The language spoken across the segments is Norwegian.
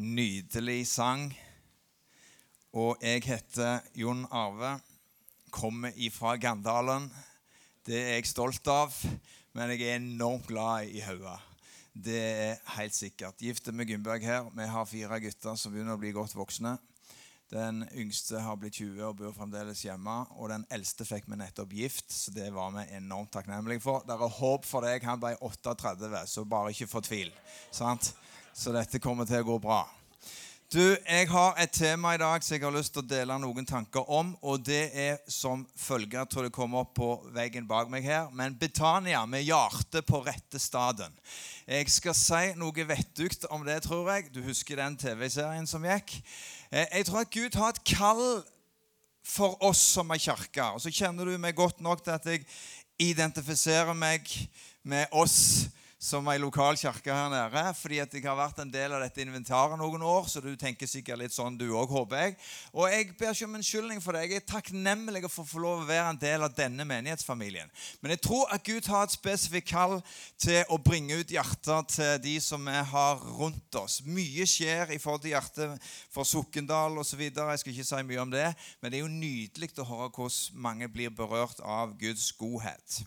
nydelig sang. Og jeg heter Jon Arve, kommer ifra Gandalen. Det er jeg stolt av, men jeg er enormt glad i Haua. Det er helt sikkert. Gifte med Gunnberg her. Vi har fire gutter som begynner å bli godt voksne. Den yngste har blitt 20 og bor fremdeles hjemme. Og den eldste fikk vi nettopp gift, så det var vi enormt takknemlige for. Det er håp for deg. Han ble 38, så bare ikke fortvil. Sant? Så dette kommer til å gå bra. Du, Jeg har et tema i dag som jeg har lyst til å dele noen tanker om. Og det er som følger. Tror det kommer opp på veggen bak meg her. Men Betania med hjertet på rette staden. Jeg skal si noe vettugt om det, tror jeg. Du husker den TV-serien som gikk? Eh, jeg tror at Gud har et kall for oss som er kirke. Og så kjenner du meg godt nok til at jeg identifiserer meg med oss som ei lokal kirke her nede. Fordi at jeg har vært en del av dette inventaret noen år, så du tenker sikkert litt sånn du òg, håper jeg. Og jeg ber ikke om unnskyldning for det. Jeg er takknemlig for å få lov å være en del av denne menighetsfamilien. Men jeg tror at Gud har et spesifikt kall til å bringe ut hjertet til de som vi har rundt oss. Mye skjer i forhold til hjertet for Sokndal osv. Jeg skal ikke si mye om det, men det er jo nydelig å høre hvordan mange blir berørt av Guds godhet.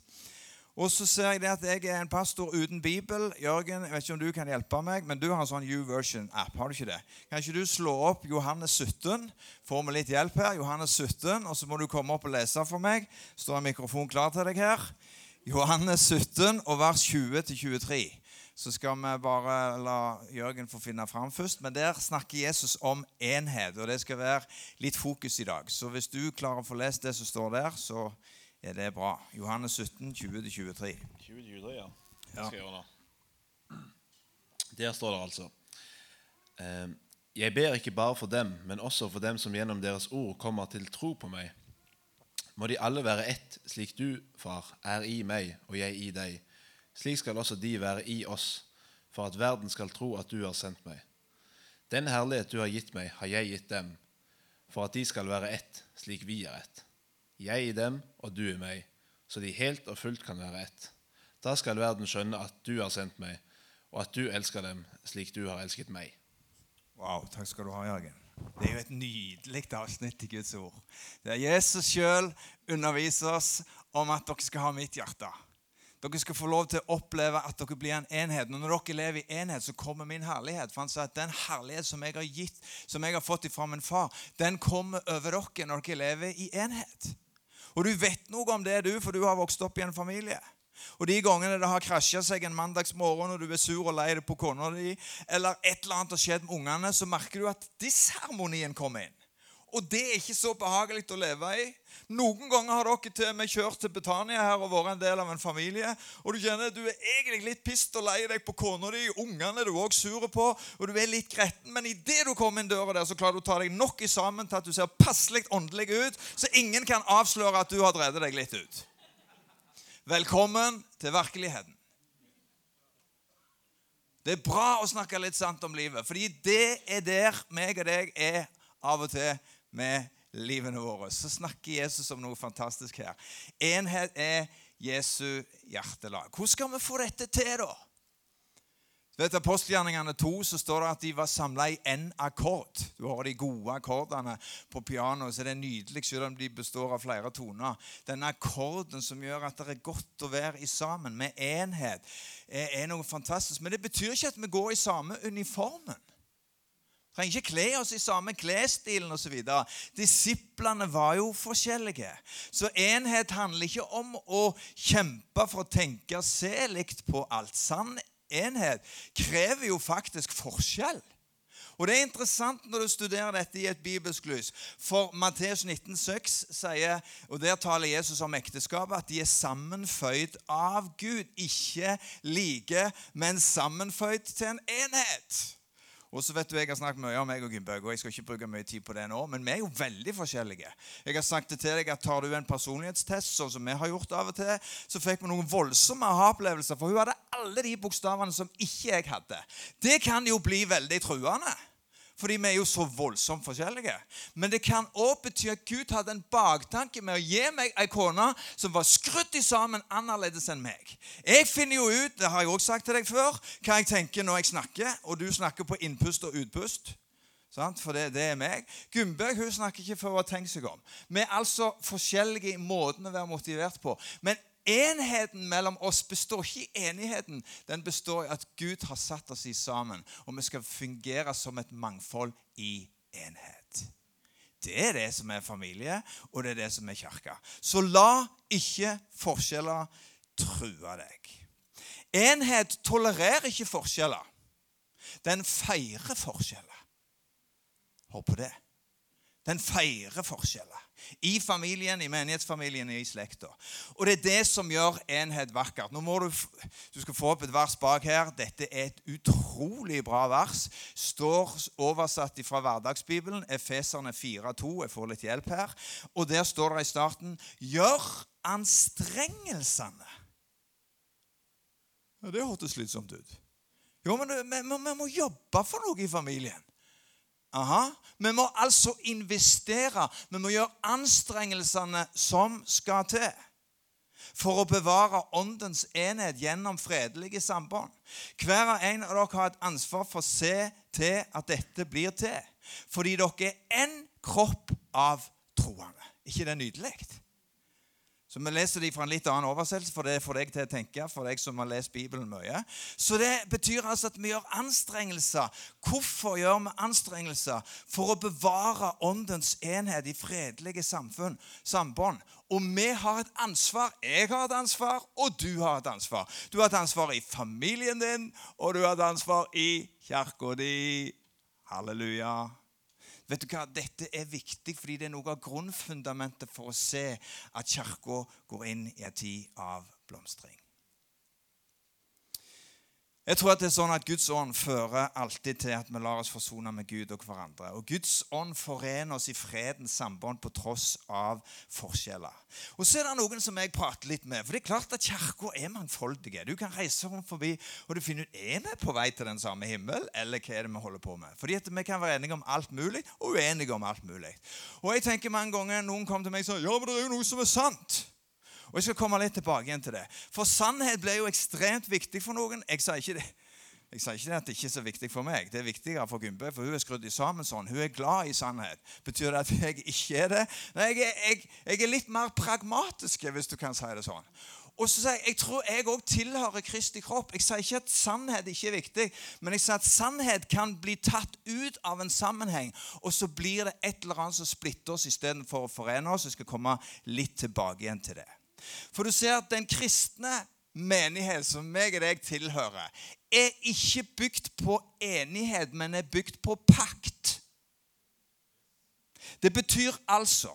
Og så ser jeg det at jeg er en pastor uten bibel. Jørgen, jeg vet ikke om du kan hjelpe meg, men du har en sånn U-version-app. har du ikke det? Kan ikke du slå opp Johannes 17? Får vi litt hjelp her? Johannes 17, Og så må du komme opp og lese for meg. Står en mikrofon klar til deg her. Johannes 17 og vers 20-23. Så skal vi bare la Jørgen få finne fram først. Men der snakker Jesus om enhet, og det skal være litt fokus i dag. Så hvis du klarer å få lest det som står der, så ja, det er bra. Johannes 17, 20-23. 2023, ja. Det Ja. skal jeg gjøre da. Der står det altså eh, Jeg ber ikke bare for dem, men også for dem som gjennom deres ord kommer til tro på meg. Må de alle være ett, slik du, far, er i meg og jeg i deg. Slik skal også de være i oss, for at verden skal tro at du har sendt meg. Den herlighet du har gitt meg, har jeg gitt dem, for at de skal være ett, slik vi er ett. Jeg i dem og du i meg, så de helt og fullt kan være ett. Da skal verden skjønne at du har sendt meg, og at du elsker dem slik du har elsket meg. Wow, takk skal du ha, Jørgen. Det er jo et nydelig avsnitt i Guds ord. Der Jesus sjøl underviser oss om at dere skal ha mitt hjerte. Dere skal få lov til å oppleve at dere blir en enhet. Og når dere lever i enhet, så kommer min herlighet. For han sa at den herlighet som jeg har gitt, som jeg har fått fra min far, den kommer over dere når dere lever i enhet. Og du vet noe om det, du, for du har vokst opp i en familie. Og de gangene det har krasja seg en mandagsmorgen og du er sur og lei deg på kona di, eller et eller annet har skjedd med ungene, så merker du at disharmonien kommer inn. Og det er ikke så behagelig å leve i. Noen ganger har dere til med kjørt til Betania her og vært en del av en familie. Og du kjenner at du er egentlig litt pissed og lei deg på kona di. Ungene er du òg sur på, og du er litt gretten. Men idet du kommer inn døra der, så klarer du å ta deg nok i sammen til at du ser passelig åndelig ut, så ingen kan avsløre at du har drevet deg litt ut. Velkommen til virkeligheten. Det er bra å snakke litt sant om livet, fordi det er der meg og deg er av og til med livene våre. Så snakker Jesus om noe fantastisk her. Enhet er Jesu hjertelag. Hvordan skal vi få dette til, da? Vet, Apostelgjerningene 2 så står det at de var samla i én akkord. Du har de gode akkordene på pianoet, så det er nydelig selv om de består av flere toner. Denne akkorden som gjør at det er godt å være i sammen, med enhet, er noe fantastisk. Men det betyr ikke at vi går i samme uniformen. Trenger ikke kle oss i samme klesstilen osv. Disiplene var jo forskjellige. Så enhet handler ikke om å kjempe for å tenke selikt se likt på alt. Sann enhet krever jo faktisk forskjell. Og Det er interessant når du studerer dette i et bibelsk lys. For Matteus 19,6 sier, og der taler Jesus om ekteskapet, at de er sammenføyd av Gud. Ikke like, men sammenføyd til en enhet. Og så vet du, Jeg har snakket mye om meg og Gymbøg, og jeg skal ikke bruke mye tid på det nå, men vi er jo veldig forskjellige. Jeg har sagt det til deg at Tar du en personlighetstest, sånn som vi har gjort av og til, så fikk vi noen voldsomme aha-opplevelser, for hun hadde alle de bokstavene som ikke jeg hadde. Det kan jo bli veldig truende. Fordi vi er jo så voldsomt forskjellige. Men det kan òg bety at Gud hadde en baktanke med å gi meg ei kone som var skrudd sammen annerledes enn meg. Jeg finner jo ut, det har jeg også sagt til deg før, hva jeg tenker når jeg snakker, og du snakker på innpust og utpust. For det, det, er meg. Gunnbjørg snakker ikke for å ha tenkt seg om. Vi er altså forskjellige i måten å være motivert på. Men enheten mellom oss består ikke i enigheten. Den består i at Gud har satt oss i sammen, og vi skal fungere som et mangfold i enhet. Det er det som er familie, og det er det som er kirke. Så la ikke forskjeller true deg. Enhet tolererer ikke forskjeller. Den feirer forskjeller. Hør på det. Den feirer forskjeller. I familien, i menighetsfamilien, i slekta. Og det er det som gjør enhet vakkert. Nå må Du du skal få opp et vers bak her. Dette er et utrolig bra vers. Står oversatt fra Hverdagsbibelen, Efeserne 4,2. Jeg får litt hjelp her. Og der står det i starten Gjør anstrengelsene. Ja, Det hørtes slitsomt ut. Jo, men vi, må jobbe for noe i familien. Aha. Vi må altså investere. Vi må gjøre anstrengelsene som skal til for å bevare åndens enhet gjennom fredelige samband. Hver og en av dere har et ansvar for å se til at dette blir til. Fordi dere er én kropp av troende. ikke det nydelig? Så Vi leser de fra en litt annen oversettelse, for det får deg til å tenke. for deg som har lest Bibelen mye. Så det betyr altså at vi gjør anstrengelser. Hvorfor gjør vi anstrengelser? For å bevare åndens enhet i fredelige samfunn, sambånd. Og vi har et ansvar. Jeg har et ansvar, og du har et ansvar. Du har et ansvar i familien din, og du har et ansvar i kirka di. Halleluja. Vet du hva? Dette er viktig fordi det er noe av grunnfundamentet for å se at Kirka går inn i en tid av blomstring. Jeg tror at det er sånn at Guds ånd fører alltid til at vi lar oss forsone med Gud og hverandre. Og Guds ånd forener oss i fredens sambånd på tross av forskjeller. Og så er det noen som jeg prater litt med. For det er klart at Kirka er mangfoldige. Du kan reise rundt forbi og du finner ut er vi på vei til den samme himmel, eller hva er det vi holder på med. Fordi at vi kan være enige om alt mulig og uenige om alt mulig. Og jeg tenker mange ganger Noen kommer til meg og sier ja, men det er jo noe som er sant. Og Jeg skal komme litt tilbake igjen til det. For sannhet ble jo ekstremt viktig for noen. Jeg sa ikke det. Jeg sa ikke at det ikke er så viktig for meg. Det er viktigere for Gumbe, for hun er skrudd sammen sånn. Hun er glad i sannhet. Betyr det at jeg ikke er det? Nei, jeg er, jeg, jeg er litt mer pragmatisk, hvis du kan si det sånn. Og så sier Jeg jeg tror jeg òg tilhører Kristi kropp. Jeg sier ikke at sannhet ikke er viktig, men jeg sier at sannhet kan bli tatt ut av en sammenheng, og så blir det et eller annet som splitter oss istedenfor å forene oss. Jeg skal komme litt tilbake igjen til det. For du ser at den kristne menighet som meg og deg tilhører, er ikke bygd på enighet, men er bygd på pakt. Det betyr altså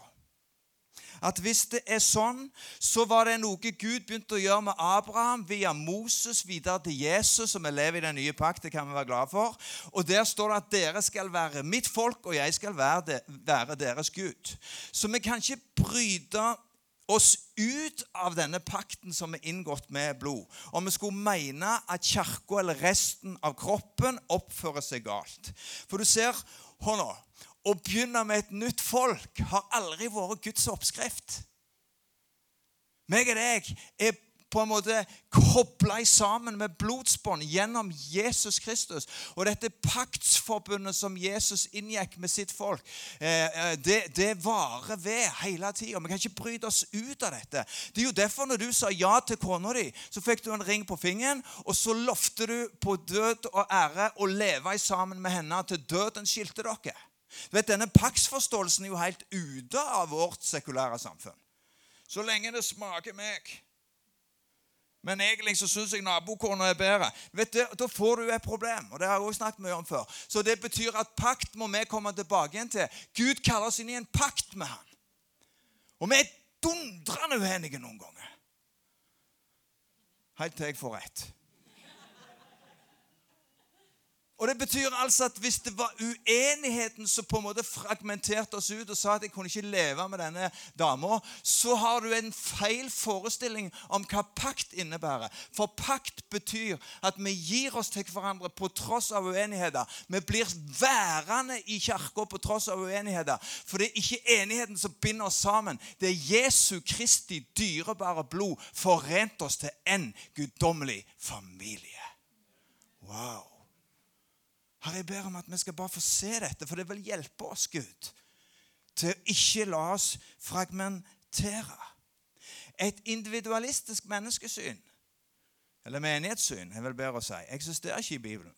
at hvis det er sånn, så var det noe Gud begynte å gjøre med Abraham via Moses videre til Jesus, som vi lever i den nye pakt. Det kan vi være glad for. Og Der står det at dere skal være mitt folk, og jeg skal være, deres Gud. Så vi kan ikke bryte oss ut av denne pakten som er inngått med blod. Om vi skulle mene at kirka eller resten av kroppen oppfører seg galt. For du ser hånda, Å begynne med et nytt folk har aldri vært Guds oppskrift. Meg og deg er på en måte kobla sammen med blodsbånd gjennom Jesus Kristus. Og dette paktsforbundet som Jesus inngikk med sitt folk, eh, eh, det, det varer ved hele tida. Vi kan ikke bryte oss ut av dette. Det er jo derfor når du sa ja til kona di, så fikk du en ring på fingeren, og så lovte du på død og ære å leve sammen med henne til døden skilte dere. Du vet, Denne paktsforståelsen er jo helt ute av vårt sekulære samfunn. Så lenge det smaker meg men egentlig så syns jeg nabokona er bedre. Vet du, Da får du et problem. og det har jeg også snakket mye om før. Så det betyr at pakt må vi komme tilbake igjen til. Gud kaller oss inn i en pakt med han. Og vi er dundrende uenige noen ganger. Helt til jeg får rett. Og det betyr altså at Hvis det var uenigheten som på en måte fragmenterte oss ut og sa at jeg kunne ikke leve med denne dama, så har du en feil forestilling om hva pakt innebærer. For pakt betyr at vi gir oss til hverandre på tross av uenigheter. Vi blir værende i kirka på tross av uenigheter. For det er ikke enigheten som binder oss sammen. Det er Jesu Kristi dyrebare blod forent oss til en guddommelig familie. Wow. Herre, jeg ber om at vi skal bare få se dette, for det vil hjelpe oss, Gud, til å ikke la oss fragmentere. Et individualistisk menneskesyn, eller menighetssyn, jeg vil bedre å si, eksisterer ikke i Bibelen.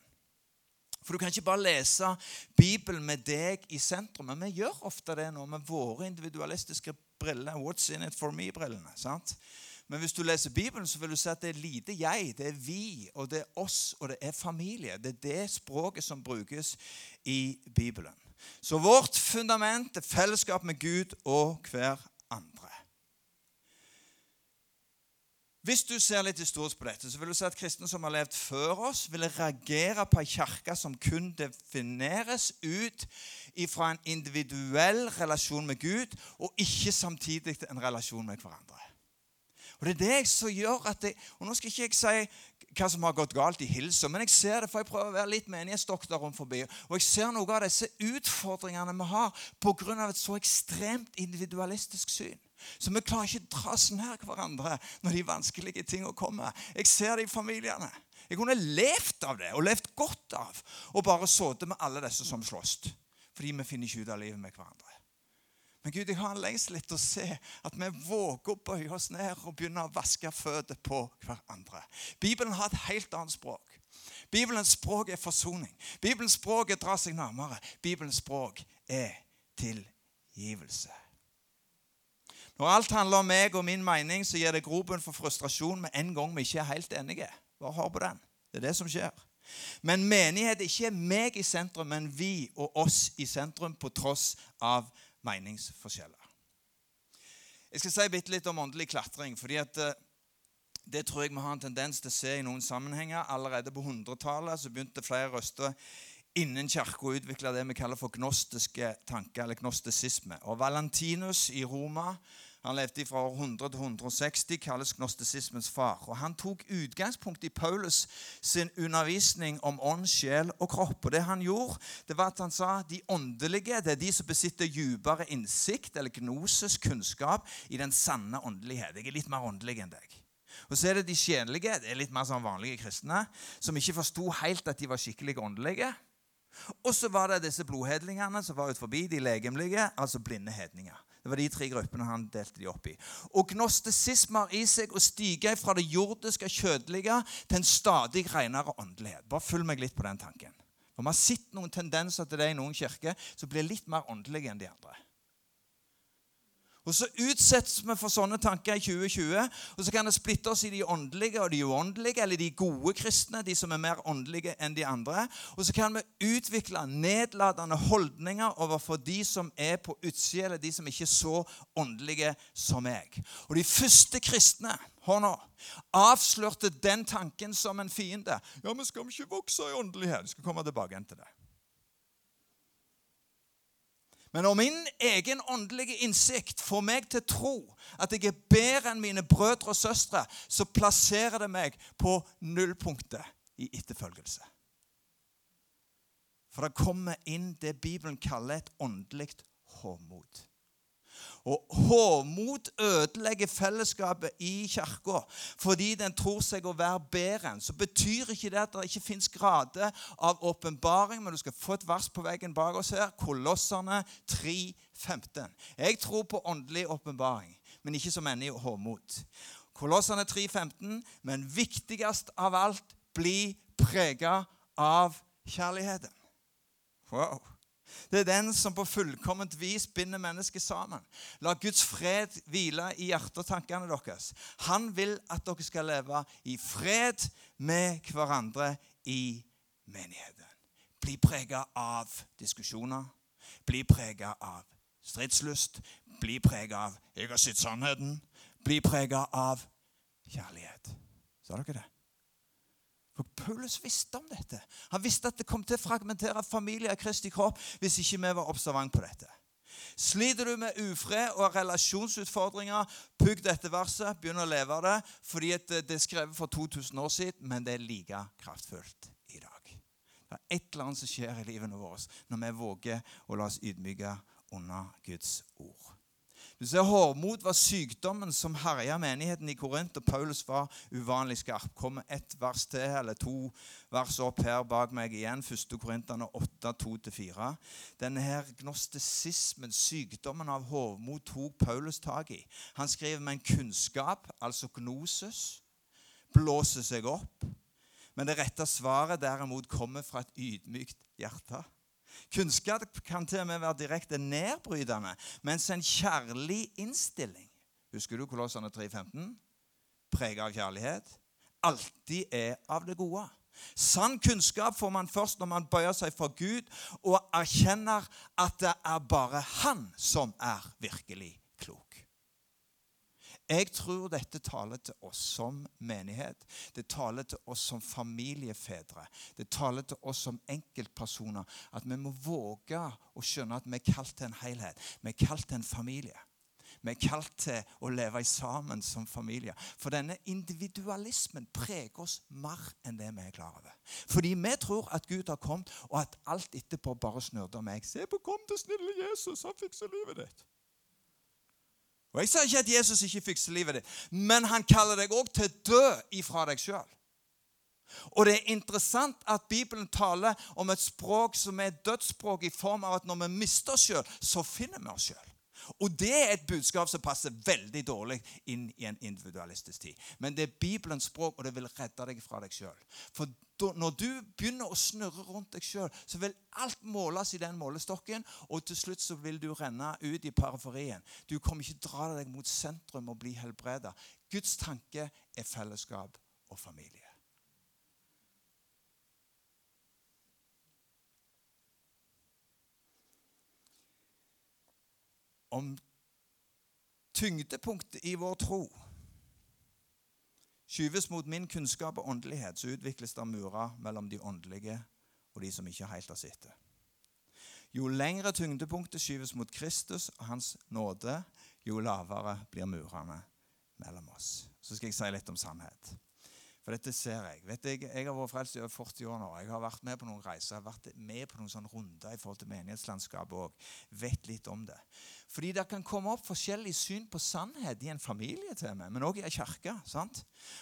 For du kan ikke bare lese Bibelen med deg i sentrum. Men vi gjør ofte det nå med våre individualistiske briller. What's in it for me-brillene. sant? Men hvis du leser Bibelen, så vil du se at det er lite jeg, det er vi, og det er oss, og det er familie. Det er det språket som brukes i Bibelen. Så vårt fundament er fellesskap med Gud og hver andre. Hvis du ser litt historisk på dette, så vil du se at kristne som har levd før oss, ville reagere på ei kirke som kun defineres ut fra en individuell relasjon med Gud, og ikke samtidig en relasjon med hverandre. Og Det er det som gjør at jeg, og Nå skal ikke jeg si hva som har gått galt i Hilsa, men jeg ser det, for jeg prøver å være litt menighetsdoktor rundt forbi. Og jeg ser noe av disse utfordringene vi har pga. et så ekstremt individualistisk syn. Så vi klarer ikke å dra dras nær hverandre når de vanskelige tingene kommer. Jeg ser det i familiene. Jeg kunne levd av det, og levd godt av, og bare sittet med alle disse som slåss. Fordi vi finner ikke ut av livet med hverandre. Men Gud, jeg har en lengsel etter å se at vi våger å bøye oss ned og begynne å vaske føtter på hverandre. Bibelen har et helt annet språk. Bibelens språk er forsoning. Bibelens språk er dra seg nærmere. Bibelens språk er tilgivelse. Når alt handler om meg og min mening, så gir det grobunn for frustrasjon med en gang vi ikke er helt enige. Bare hør på den. Det er det som skjer. Men menighet er ikke meg i sentrum, men vi og oss i sentrum på tross av meningsforskjeller. Jeg skal si bitte litt om åndelig klatring. fordi at eh, Det tror jeg vi har en tendens til å se i noen sammenhenger. Allerede på 100-tallet begynte flere røster innen kirka å utvikle det vi kaller for gnostiske tanker, eller gnostisisme. Og Valentinus i Roma han levde fra 100 til 160, kalles gnostisismens far. Og Han tok utgangspunkt i Paulus sin undervisning om ånd, sjel og kropp. Og det Han gjorde, det var at han sa de åndelige det er de som besitter dypere innsikt eller gnosis, kunnskap, i den sanne åndelighet. Jeg er litt mer åndelig enn deg. Og så er det de sjelige, det er litt mer sånn vanlige kristne, som ikke forsto helt at de var skikkelig åndelige. Og så var det disse blodhedlingene som var ut forbi, de legemlige, altså blinde hedninger. Det var de tre gruppene han delte de opp i. Og gnostisisme har i seg å stige fra det jordiske, kjødelige til en stadig renere åndelighet. Bare følg meg litt på den tanken. For Vi har sett noen tendenser til det i noen kirker som blir litt mer åndelige enn de andre. Og Så utsettes vi for sånne tanker i 2020, og så kan det splitte oss i de åndelige og de uåndelige, eller de gode kristne, de som er mer åndelige enn de andre. Og så kan vi utvikle nedlatende holdninger overfor de som er på utsida, eller de som ikke er så åndelige som meg. Og de første kristne nå, avslørte den tanken som en fiende. Ja, men skal vi ikke vokse i åndelighet? Vi skal komme tilbake igjen til det. Men når min egen åndelige innsikt får meg til tro at jeg er bedre enn mine brødre og søstre, så plasserer det meg på nullpunktet i etterfølgelse. For det kommer inn det Bibelen kaller et åndelig håmod. Og Hovmot ødelegger fellesskapet i kirka fordi den tror seg å være bedre enn. Så betyr ikke det at det ikke fins grader av åpenbaring, men du skal få et vers på veggen bak oss her. Kolossene 3, 15. Jeg tror på åndelig åpenbaring, men ikke som ender i hovmot. Kolossene 3, 15, men viktigst av alt bli prega av kjærligheten. Wow. Det er den som på fullkomment vis binder mennesket sammen. La Guds fred hvile i hjertet og tankene deres. Han vil at dere skal leve i fred med hverandre i menigheten. Bli prega av diskusjoner. Bli prega av stridslyst. Bli prega av 'jeg har sett sannheten'. Bli prega av kjærlighet. Sa dere det? For Paulus visste om dette. Han visste at det kom til å fragmentere familier i Kristi kropp hvis ikke vi var observant på dette. Sliter du med ufred og relasjonsutfordringer, pugg dette verset, begynn å leve av det. Fordi det er skrevet for 2000 år siden, men det er like kraftfullt i dag. Det er et eller annet som skjer i livene våre når vi våger å la oss ydmyke under Guds ord. Du ser Hårmot var sykdommen som herja menigheten i Korint, og Paulus var uvanlig skarp. Kommer ett vers til, eller to vers opp her bak meg igjen. 1. Korintene 8, 2-4. Denne her gnostisismen, sykdommen av hovmod, tok Paulus tak i. Han skriver med en kunnskap, altså gnosis, blåser seg opp. Men det rette svaret derimot kommer fra et ydmykt hjerte. Kunnskap kan til og med være direkte nedbrytende, mens en kjærlig innstilling Husker du Kolossene 3.15? Preget av kjærlighet. Alltid er av det gode. Sann kunnskap får man først når man bøyer seg for Gud og erkjenner at det er bare Han som er virkelig jeg tror dette taler til oss som menighet. Det taler til oss som familiefedre. Det taler til oss som enkeltpersoner. At vi må våge å skjønne at vi er kalt til en helhet. Vi er kalt til en familie. Vi er kalt til å leve sammen som familie. For denne individualismen preger oss mer enn det vi er klar over. Fordi vi tror at Gud har kommet, og at alt etterpå bare snurrer meg. Se på, kom til snille Jesus, han fikser livet ditt. Og Jeg sier ikke at Jesus ikke fikser livet ditt, men han kaller deg òg til å dø ifra deg sjøl. Og det er interessant at Bibelen taler om et språk som er et dødsspråk i form av at når vi mister oss sjøl, så finner vi oss sjøl. Og det er et budskap som passer veldig dårlig inn i en individualistisk tid. Men det er Bibelens språk, og det vil redde deg fra deg sjøl. For når du begynner å snurre rundt deg sjøl, så vil alt måles i den målestokken, og til slutt så vil du renne ut i periferien. Du kommer ikke dra deg mot sentrum og bli helbreda. Guds tanke er fellesskap og familie. om tyngdepunktet i vår tro skyves mot min kunnskap og åndelighet, så utvikles det murer mellom de åndelige og de som ikke helt har sett det. Jo lengre tyngdepunktet skyves mot Kristus og Hans nåde, jo lavere blir murene mellom oss. Så skal jeg si litt om sannhet. For dette ser jeg. Vet jeg, jeg har vært frelst i over 40 år nå. Jeg har vært med på noen reiser, jeg har vært med på noen sånne runder i forhold til menighetslandskapet òg. Vet litt om det. Fordi det kan komme opp forskjellig syn på sannhet i en familie til meg, men òg i en kirke.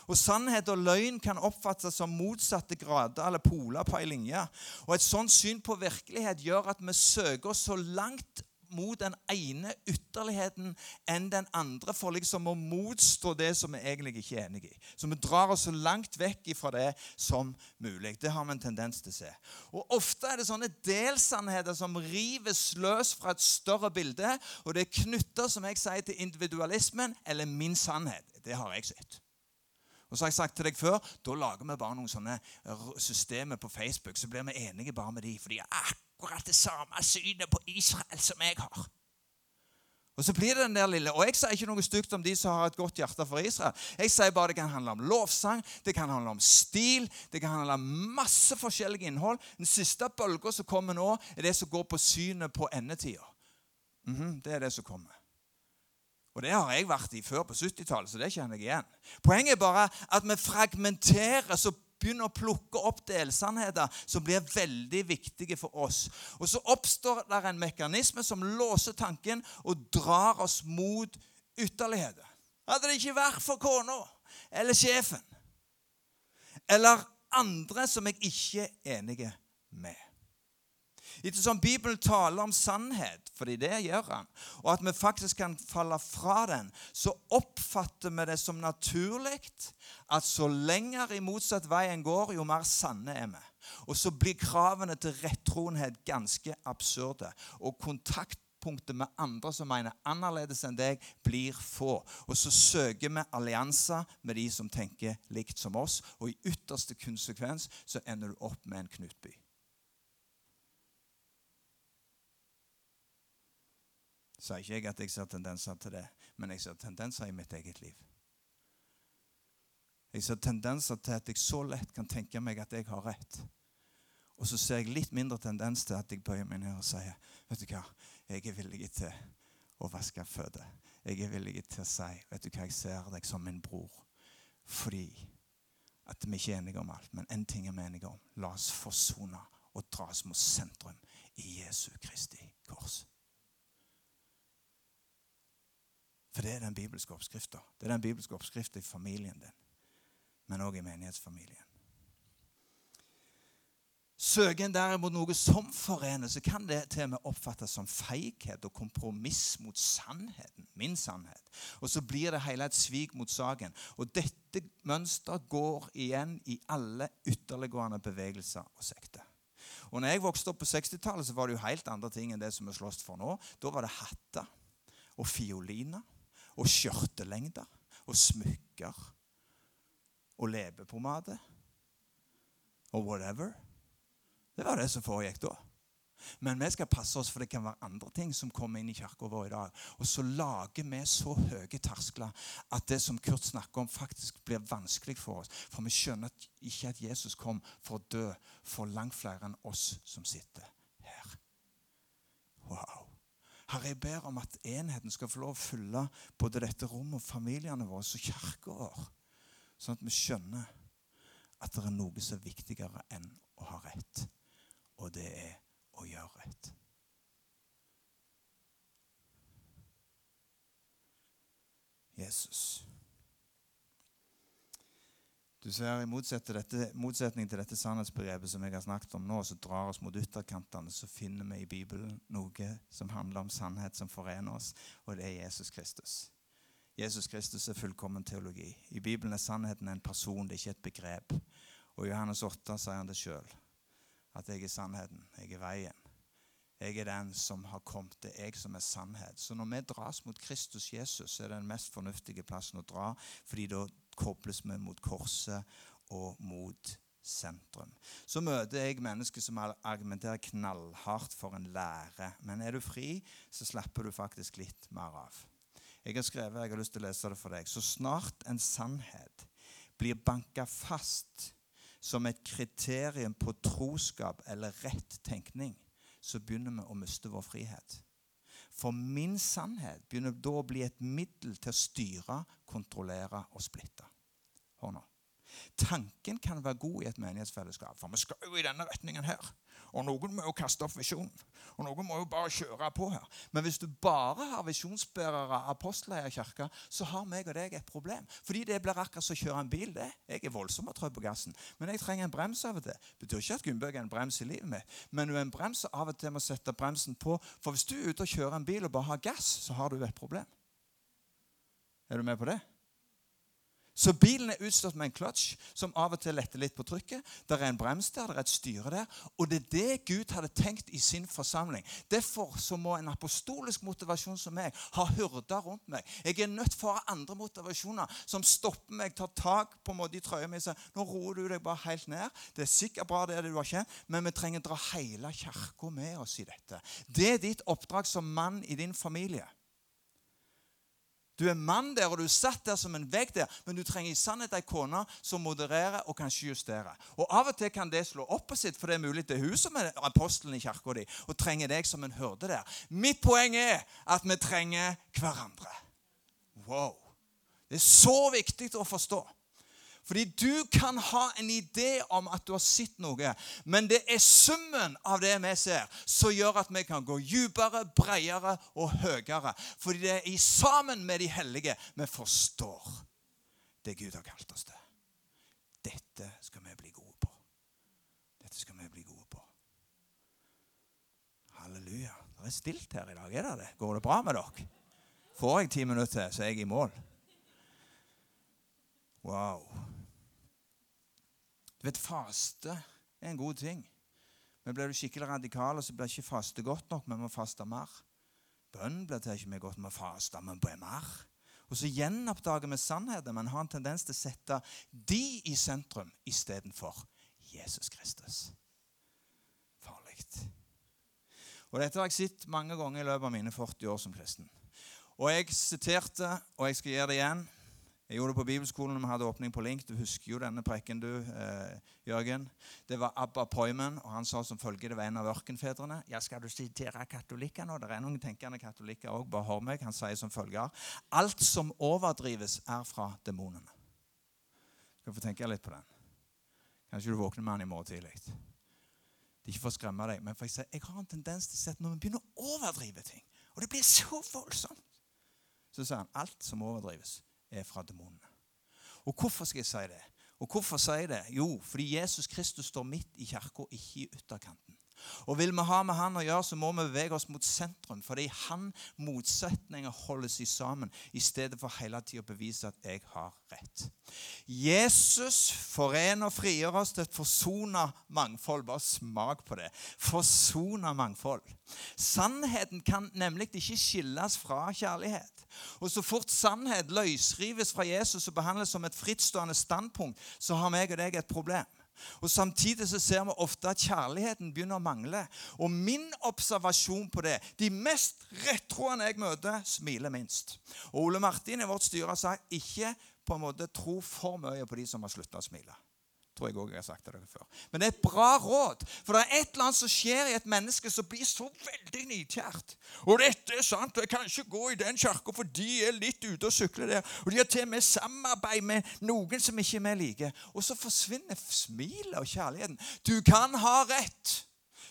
Og Sannhet og løgn kan oppfattes som motsatte grader eller poler på ei linje. Og Et sånt syn på virkelighet gjør at vi søker så langt mot den ene ytterligheten enn den andre for liksom å motstå det som vi egentlig ikke er enig i. Så vi drar oss så langt vekk fra det som mulig. Det har vi en tendens til å se. Og Ofte er det sånne delsannheter som rives løs fra et større bilde, og det er knytta som jeg sier, til individualismen eller min sannhet. Det har jeg sett. Og så har jeg sagt til deg før, Da lager vi bare noen sånne systemer på Facebook, så blir vi enige bare med de, for de er akkurat det samme synet på Israel som jeg har. Og så blir det den der lille, og Jeg sier ikke noe stygt om de som har et godt hjerte for Israel. Jeg sier bare Det kan handle om lovsang, det kan handle om stil, det kan handle om masse forskjellig innhold. Den siste bølga som kommer nå, er det som går på synet på endetida. Mm -hmm, det er det som kommer. Og det har jeg vært i før på 70-tallet, så det kjenner jeg igjen. Poenget er bare at vi fragmenterer så begynner å plukke opp delsannheter som blir veldig viktige for oss. Og så oppstår det en mekanisme som låser tanken og drar oss mot ytterligheter. Hadde det ikke vært for kona eller sjefen eller andre som jeg ikke er enig med Ettersom Bibelen taler om sannhet, fordi det gjør han, og at vi faktisk kan falle fra den, så oppfatter vi det som naturlig at så lenger i motsatt vei en går, jo mer sanne er vi. Og så blir kravene til rettroenhet ganske absurde. Og kontaktpunktet med andre som mener annerledes enn deg, blir få. Og så søker vi allianser med de som tenker likt som oss, og i ytterste konsekvens så ender du opp med en Knutby. Sier ikke jeg at jeg ser tendenser til det, men jeg ser tendenser i mitt eget liv. Jeg ser tendenser til at jeg så lett kan tenke meg at jeg har rett. Og så ser jeg litt mindre tendens til at jeg bøyer meg ned og sier vet du hva, jeg er villig til å vaske føtter. Jeg er villig til å si vet du hva, jeg ser deg som min bror. Fordi at vi ikke er enige om alt, men én ting er vi enige om. La oss forsone og dras mot sentrum i Jesu Kristi kors. For det er den bibelske oppskrifta. Det er den bibelske oppskrifta i familien din, men òg i menighetsfamilien. Søker en derimot noe som forener, så kan det til og med oppfattes som feighet og kompromiss mot sannheten. Min sannhet. Og så blir det hele et svik mot saken. Og dette mønsteret går igjen i alle ytterliggående bevegelser og sekter. Og når jeg vokste opp på 60-tallet, så var det jo helt andre ting enn det som vi slåss for nå. Da var det hatter og fioliner og skjørtelengder og smykker og leppepomade og whatever. Det var det som foregikk da. Men vi skal passe oss, for det kan være andre ting som kommer inn i kirka vår i dag. Og så lager vi så høye terskler at det som Kurt snakker om, faktisk blir vanskelig for oss. For vi skjønner ikke at Jesus kom for å dø for langt flere enn oss som sitter her. Wow. Herre, jeg ber om at enheten skal få lov å fylle både dette rommet og familiene våre og kirka vår, sånn at vi skjønner at det er noe som er viktigere enn å ha rett og det er å gjøre rett. Jesus. Du ser I motsetning til dette sannhetsbegrepet som jeg har snakket om nå, som drar oss mot ytterkantene, så finner vi i Bibelen noe som handler om sannhet som forener oss, og det er Jesus Kristus. Jesus Kristus er fullkommen teologi. I Bibelen er sannheten en person, det er ikke et begrep. Og I Johannes 8 sier han det sjøl at jeg er sannheten, jeg er veien. Jeg er den som har kommet. Det er jeg som er sannhet. Så når vi dras mot Kristus Jesus, så er det den mest fornuftige plassen å dra, fordi da kobles vi mot korset og mot sentrum. Så møter jeg mennesker som argumenterer knallhardt for en lære. Men er du fri, så slapper du faktisk litt mer av. Jeg har skrevet, jeg har lyst til å lese det for deg. Så snart en sannhet blir banka fast som et kriterium på troskap eller rett tenkning, så begynner vi å miste vår frihet. For min sannhet begynner da å bli et middel til å styre, kontrollere og splitte. Nå. Tanken kan være god i et menighetsfellesskap, for vi skal jo i denne retningen her. Og noen må jo kaste opp visjonen. Og noen må jo bare kjøre på her. Men hvis du bare har visjonsbærere, apostler i kirka, så har meg og deg et problem. Fordi det blir akkurat som å kjøre en bil. det. Jeg er voldsom og trø på gassen, men jeg trenger en brems av og til. Det betyr ikke at Gunnbøk er en brems i livet mitt, men du er en brems av og til må sette bremsen på. For hvis du er ute og kjører en bil og bare har gass, så har du et problem. Er du med på det? Så bilen er utstyrt med en clutch som av og til letter litt på trykket. Det er en brems der, det er et styre der. Og det er det Gud hadde tenkt i sin forsamling. Derfor så må en apostolisk motivasjon som meg ha hyrder rundt meg. Jeg er nødt for å ha andre motivasjoner som stopper meg, tar tak på en måte i trøya mi og sier nå roer du deg bare helt ned. Det er sikkert bra, det er det du har kjent, men vi trenger å dra hele kirka med oss i dette. Det er ditt oppdrag som mann i din familie. Du er mann der, og du er satt der som en vegg der, men du trenger i sannhet ei kone som modererer og kanskje justerer. Og Av og til kan det slå opp på sitt, for det er mulig det er hun som er apostelen i kirka di, og trenger deg som en hørde der. Mitt poeng er at vi trenger hverandre. Wow. Det er så viktig å forstå. Fordi du kan ha en idé om at du har sett noe, men det er summen av det vi ser, som gjør at vi kan gå dypere, bredere og høyere. Fordi det er i sammen med de hellige vi forstår det Gud har kalt oss til. Dette skal vi bli gode på. Dette skal vi bli gode på. Halleluja. Det er stilt her i dag. Er det det? Går det bra med dere? Får jeg ti minutter så er jeg i mål? Wow. Du vet, Faste er en god ting. Men blir du skikkelig radikal, så blir ikke faste godt nok. Vi må faste mer. Bønn blir til ikke vi godt Vi faste, men be mer. Og så gjenoppdager vi sannheten, men har en tendens til å sette de i sentrum istedenfor Jesus Kristus. Farlig. Og Dette har jeg sett mange ganger i løpet av mine 40 år som kristen. Og jeg siterte, og jeg skal gjøre det igjen Jeg gjorde det på bibelskolen vi hadde åpning på Link. Du husker jo denne prekken, du, eh, Jørgen. Det var Abba Poyman, og han sa som følge Det var en av ørkenfedrene. Ja, skal du sitere katolikker nå? Det er noen tenkende katolikker òg. Bare hør meg. Han sier som følger Alt som overdrives, er fra demonene. Skal få tenke litt på den. Kanskje du våkner med han i morgen tidlig. Ikke for å skremme deg, men for jeg, jeg har en tendens til å se at når vi begynner å overdrive ting, og det blir så voldsomt, så sier han alt som overdrives, er fra demonene. Og hvorfor skal jeg si det? Og hvorfor sier jeg det? Jo, fordi Jesus Kristus står midt i kirka, ikke i ytterkanten. Og vil vi ha med han å gjøre, så må vi bevege oss mot sentrum. Fordi han motsetninger holdes i sammen, i stedet for hele tida å bevise at jeg har rett. Jesus forener og frigjør oss til et forsona mangfold. Bare smak på det. Forsona mangfold. Sannheten kan nemlig ikke skilles fra kjærlighet. Og Så fort sannhet løsrives fra Jesus og behandles som et frittstående standpunkt, så har meg og deg et problem. Og Samtidig så ser vi ofte at kjærligheten begynner å mangle. Og min observasjon på det De mest rettroende jeg møter, smiler minst. Og Ole Martin i vårt styre sa ikke på en måte tro for mye på de som har slutta å smile tror jeg også jeg har sagt det dere før. Men det er et bra råd. For det er et eller annet som skjer i et menneske som blir så veldig nidkjært. Og dette er sant, og jeg kan ikke gå i den kirka, for de er litt ute og sykler der. Og de har til og med samarbeid med noen som ikke vi liker. Og så forsvinner smilet og kjærligheten. Du kan ha rett.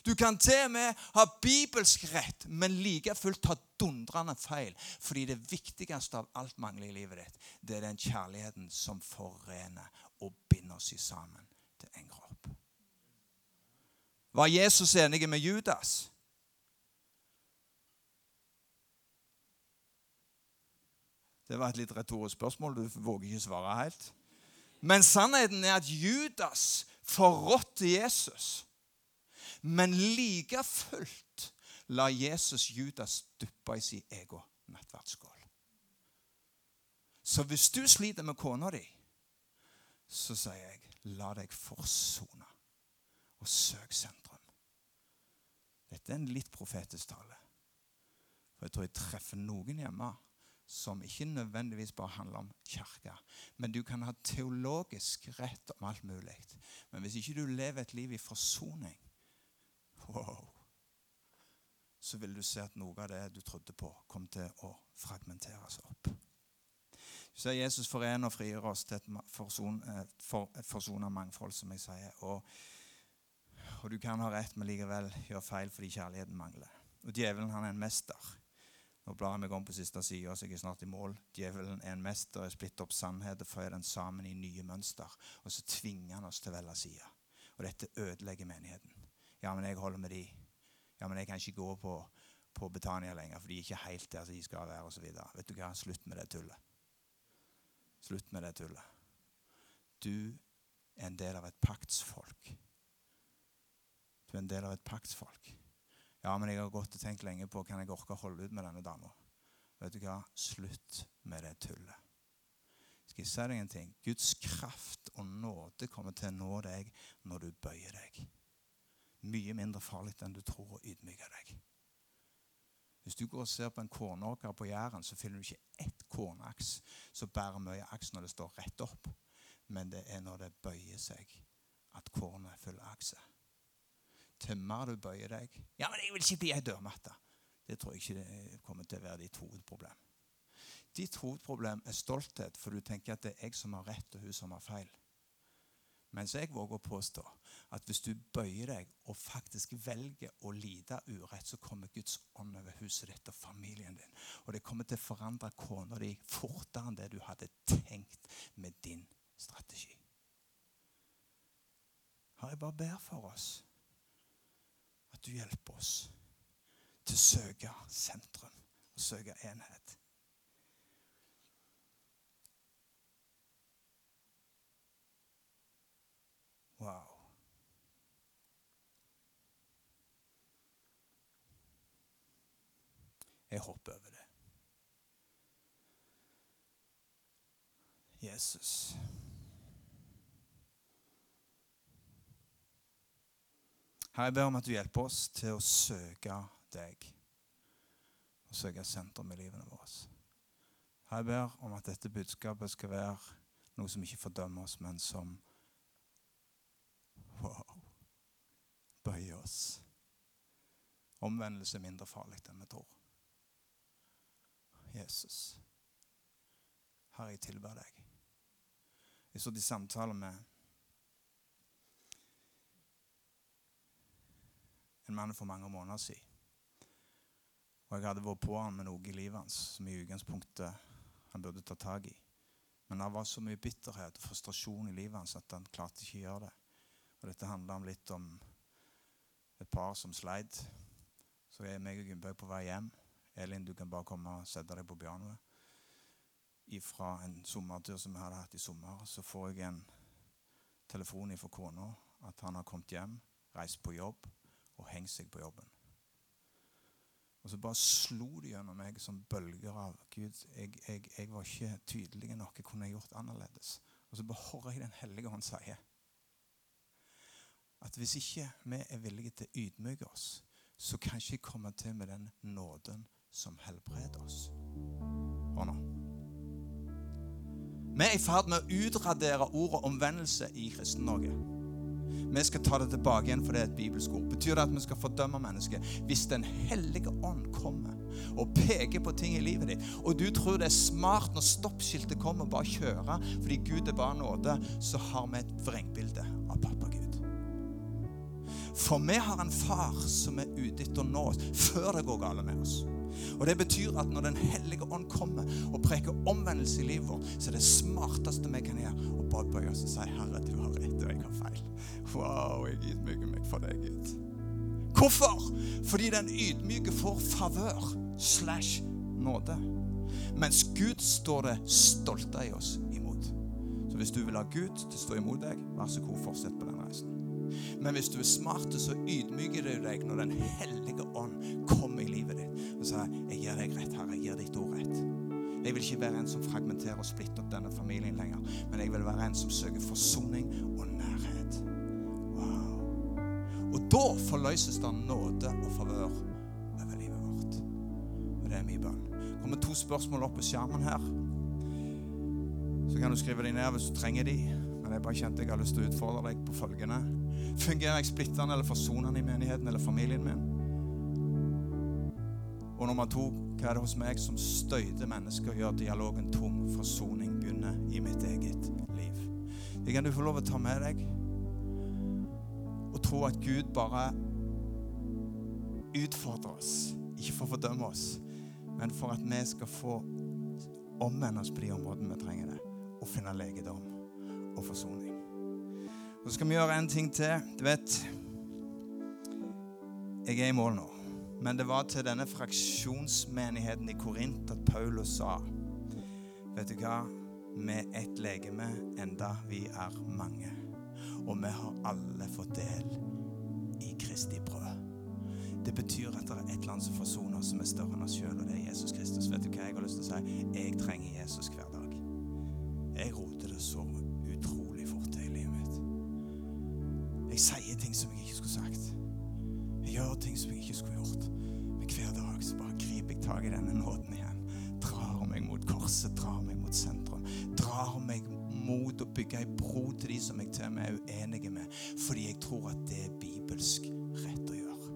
Du kan til og med ha bibelsk rett, men like fullt ta dundrende feil. Fordi det viktigste av alt mangler i livet ditt, det er den kjærligheten som forener og binder oss sammen til en kropp. Var Jesus enig med Judas? Det var et litt retorisk spørsmål. Du våger ikke svare helt. Men sannheten er at Judas forrådte Jesus. Men like fullt la Jesus Judas duppe i sin egen nattverdsskål. Så hvis du sliter med kona di, så sier jeg la deg forsone og søk sentrum. Dette er en litt profetisk tale. For jeg tror jeg treffer noen hjemme som ikke nødvendigvis bare handler om kirke. Men du kan ha teologisk rett om alt mulig. Men hvis ikke du lever et liv i forsoning, wow, så vil du se at noe av det du trodde på, kom til å fragmenteres opp. Så Jesus forener og frigjør oss til et, forson, eh, for, forsona mangfold, som jeg sier. Og, og, du kan ha rett, men likevel gjøre feil fordi kjærligheten mangler. Og djevelen han er en mester. Nå blar jeg meg om på siste side, så jeg er snart i mål. Djevelen er en mester i å splitte opp sannhet og føye den sammen i nye mønster. Og så tvinger han oss til å velge side. Og dette ødelegger menigheten. Ja, men jeg holder med de. Ja, men jeg kan ikke gå på, på Betania lenger, for de er ikke helt der de skal være, osv. Vet du hva, slutt med det tullet. Slutt med det tullet. Du er en del av et paktsfolk. Du er en del av et paktsfolk. Ja, men jeg har gått og tenkt lenge på kan jeg orke å holde ut med denne dama. Vet du hva? Slutt med det tullet. Skal jeg si deg en ting? Guds kraft og nåde kommer til å nå deg når du bøyer deg. Mye mindre farlig enn du tror å ydmyke deg. Hvis du går og ser på en kornåker på Jæren, så finner du ikke ett kornaks som bærer mye aks når det står rett opp. Men det er når det bøyer seg, at kornet fyller akset. Til mer du bøyer deg Ja, men jeg vil ikke bli ei dørmatte. Det tror jeg ikke kommer til å være ditt hovedproblem. Ditt hovedproblem er stolthet, for du tenker at det er jeg som har rett, og hun som har feil. Mens jeg våger å påstå at hvis du bøyer deg og faktisk velger å lide urett, så kommer Guds ånd over huset ditt og familien din. Og det kommer til å forandre kona di fortere enn det du hadde tenkt med din strategi. Her jeg bare ber for oss at du hjelper oss til å søke sentrum og søke enhet. Wow. Jeg hopper over det. Jesus. Her jeg ber om at du hjelper oss til å søke deg. Og søke sentrum i livene våre. Her Jeg ber om at dette budskapet skal være noe som ikke fordømmer oss, men som wow, oss. Omvendelse er mindre farlig enn vi tror. Jesus, Herre, jeg tilber deg. Jeg satt i samtale med en mann for mange måneder siden. Og jeg hadde vært på han med noe i livet hans som i utgangspunktet han burde ta tak i. Men det var så mye bitterhet og frustrasjon i livet hans at han klarte ikke å gjøre det. Og dette handla om litt om et par som sleit. Så er meg og Gunnberg på vei hjem. Elin, du kan bare komme og sette deg på pianoet. Fra en sommertur som vi hadde hatt i sommer, så får jeg en telefon fra kona at han har kommet hjem, reist på jobb og hengt seg på jobben. Og så bare slo det gjennom meg som bølger av Gud. Jeg, jeg, jeg var ikke tydelig nok. Jeg kunne gjort annerledes. Og så bare hører jeg Den hellige hånd sier at hvis ikke vi er villige til å ydmyke oss, så kan ikke jeg komme til med den nåden som helbreder oss. Hør nå. Vi er i ferd med å utradere ordet omvendelse i Kristen-Norge. Vi skal ta det tilbake igjen, for det er et bibelsk ord. Betyr det at vi skal fordømme mennesket? Hvis Den hellige ånd kommer og peker på ting i livet ditt, og du tror det er smart når stoppskiltet kommer, bare kjøre fordi Gud er bare nåde, så har vi et vrengbilde av pappa Gud. For vi har en far som er ute etter å nå oss før det går galt med oss. Og Det betyr at når Den hellige ånd kommer og preker omvendelse i livet vårt, så er det smarteste vi kan gjøre, å bare bøye oss og si 'Herre, du har rett, og jeg har feil'. Wow, jeg ydmyker meg for deg, Gud. Hvorfor? Fordi den ydmyke får favør slash nåde. Mens Gud står det stolte i oss imot. Så hvis du vil ha Gud til å stå imot deg, vær så god, fortsett på den. Men hvis du er smart, så ydmyker du deg når Den hellige ånd kommer i livet ditt og sier 'Jeg gir deg rett, Herre. Jeg gir ditt ord rett'. Jeg vil ikke være en som fragmenterer og splitter opp denne familien lenger, men jeg vil være en som søker forsoning og nærhet. Wow. Og da forløses det nåde og favør over livet vårt. Og det er min bønn. Det kommer to spørsmål opp på skjermen her. Så kan du skrive dem ned hvis du trenger de. Men jeg bare kjente jeg har lyst til å utfordre deg på følgende. Fungerer jeg splittende eller forsonende i menigheten eller familien min? Og nummer to, hva er det hos meg som støyter mennesker og gjør dialogen tom? Forsoning begynner i mitt eget liv. Det kan du få lov å ta med deg og tro at Gud bare utfordrer oss. Ikke for å fordømme oss, men for at vi skal få omvende oss på de områdene vi trenger det, og finne legedom og forsoning. Så skal vi gjøre en ting til. Du vet Jeg er i mål nå. Men det var til denne fraksjonsmenigheten i Korint at Paulus sa Vet du hva? Vi er ett legeme enda vi er mange. Og vi har alle fått del i Kristi brød. Det betyr at det er et land som forsoner oss som er større enn oss sjøl, og det er Jesus Kristus. Vet du hva jeg har lyst til å si? Jeg trenger Jesus hver dag. Jeg roter det så ting som jeg ikke skulle sagt. Jeg gjør ting som jeg ikke skulle gjort. Men hver dag så bare griper jeg tak i denne nåden igjen. Drar meg mot korset, drar meg mot sentrum. Drar meg mot å bygge ei bro til de som jeg til og med er uenige med. Fordi jeg tror at det er bibelsk rett å gjøre.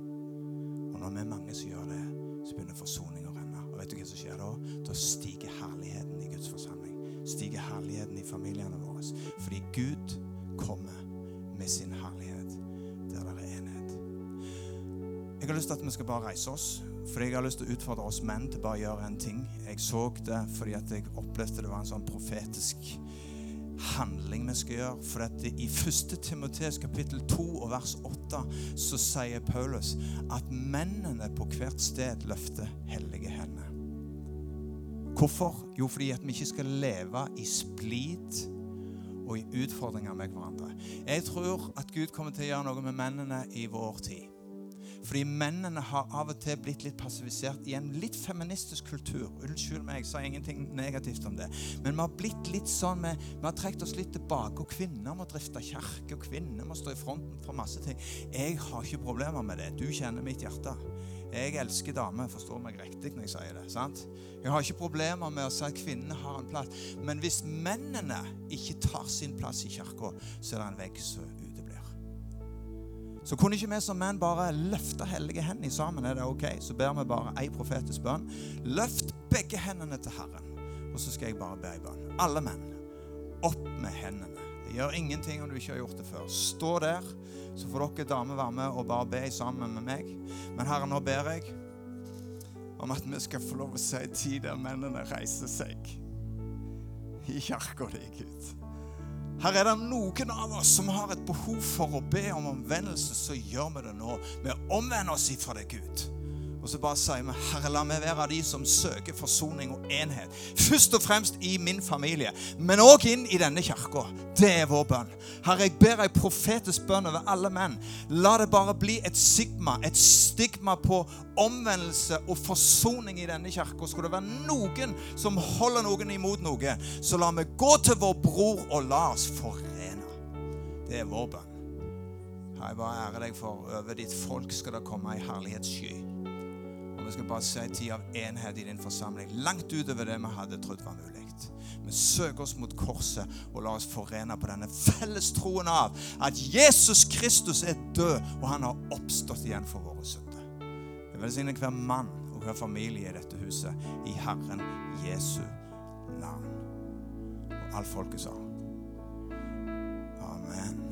Og når vi er mange som gjør det, så begynner forsoning å renne. Og vet du hva som skjer da? Da stiger herligheten i Guds forsamling. Stiger herligheten i familiene våre. Fordi Gud Jeg har lyst til at vi skal bare reise oss. Fordi jeg har lyst til å utfordre oss menn til bare å gjøre en ting. Jeg så det fordi at jeg opplevde det var en sånn profetisk handling vi skal gjøre. For at I 1. Timoteus kapittel 2 og vers 8 så sier Paulus at mennene på hvert sted løfter hellige hender. Hvorfor? Jo, fordi at vi ikke skal leve i splid og i utfordringer med hverandre. Jeg tror at Gud kommer til å gjøre noe med mennene i vår tid. Fordi mennene har av og til blitt litt passivisert i en litt feministisk kultur. Unnskyld meg, jeg sa ingenting negativt om det. Men vi har blitt litt sånn, vi, vi har trukket oss litt tilbake. Og kvinner må drifte kirke, og kvinner må stå i fronten for masse ting. Jeg har ikke problemer med det. Du kjenner mitt hjerte. Jeg elsker damer, forstår meg riktig når jeg sier det. sant? Jeg har ikke problemer med å si at kvinnene har en plass. Men hvis mennene ikke tar sin plass i kirka, så er det en vegg. Så kunne ikke vi som menn bare løfte hellige hender sammen? Er det ok? Så ber vi bare ei profetisk bønn. Løft begge hendene til Herren, og så skal jeg bare be ei bønn. Alle menn, opp med hendene. Det gjør ingenting om du ikke har gjort det før. Stå der, så får dere damer være med og bare be sammen med meg. Men Herre, nå ber jeg om at vi skal få lov å si tid der mennene reiser seg i kirka di, Gud. Her er det noen av oss som har et behov for å be om omvendelse, så gjør vi det nå. Vi omvender oss ifra det, Gud. Og så bare sier vi, Herre, la meg være de som søker forsoning og enhet. Først og fremst i min familie, men òg inn i denne kirka. Det er vår bønn. Herre, jeg ber ei profetisk bønn over alle menn. La det bare bli et sigma, et stigma på omvendelse og forsoning i denne kirka. Skulle det være noen som holder noen imot noe, så la vi gå til vår bror og la oss forene. Det er vår bønn. Jeg bare ærer deg for over ditt folk skal det komme ei herlighetssky. Skal bare si tid av enhet i din forsamling, langt utover det vi hadde trodd var mulig. Vi søker oss mot korset og la oss forene på denne felles troen av at Jesus Kristus er død, og han har oppstått igjen for våre synder. Jeg velsigner hver mann og hver familie i dette huset i Herren Jesu navn. Og alt folket sa. Amen.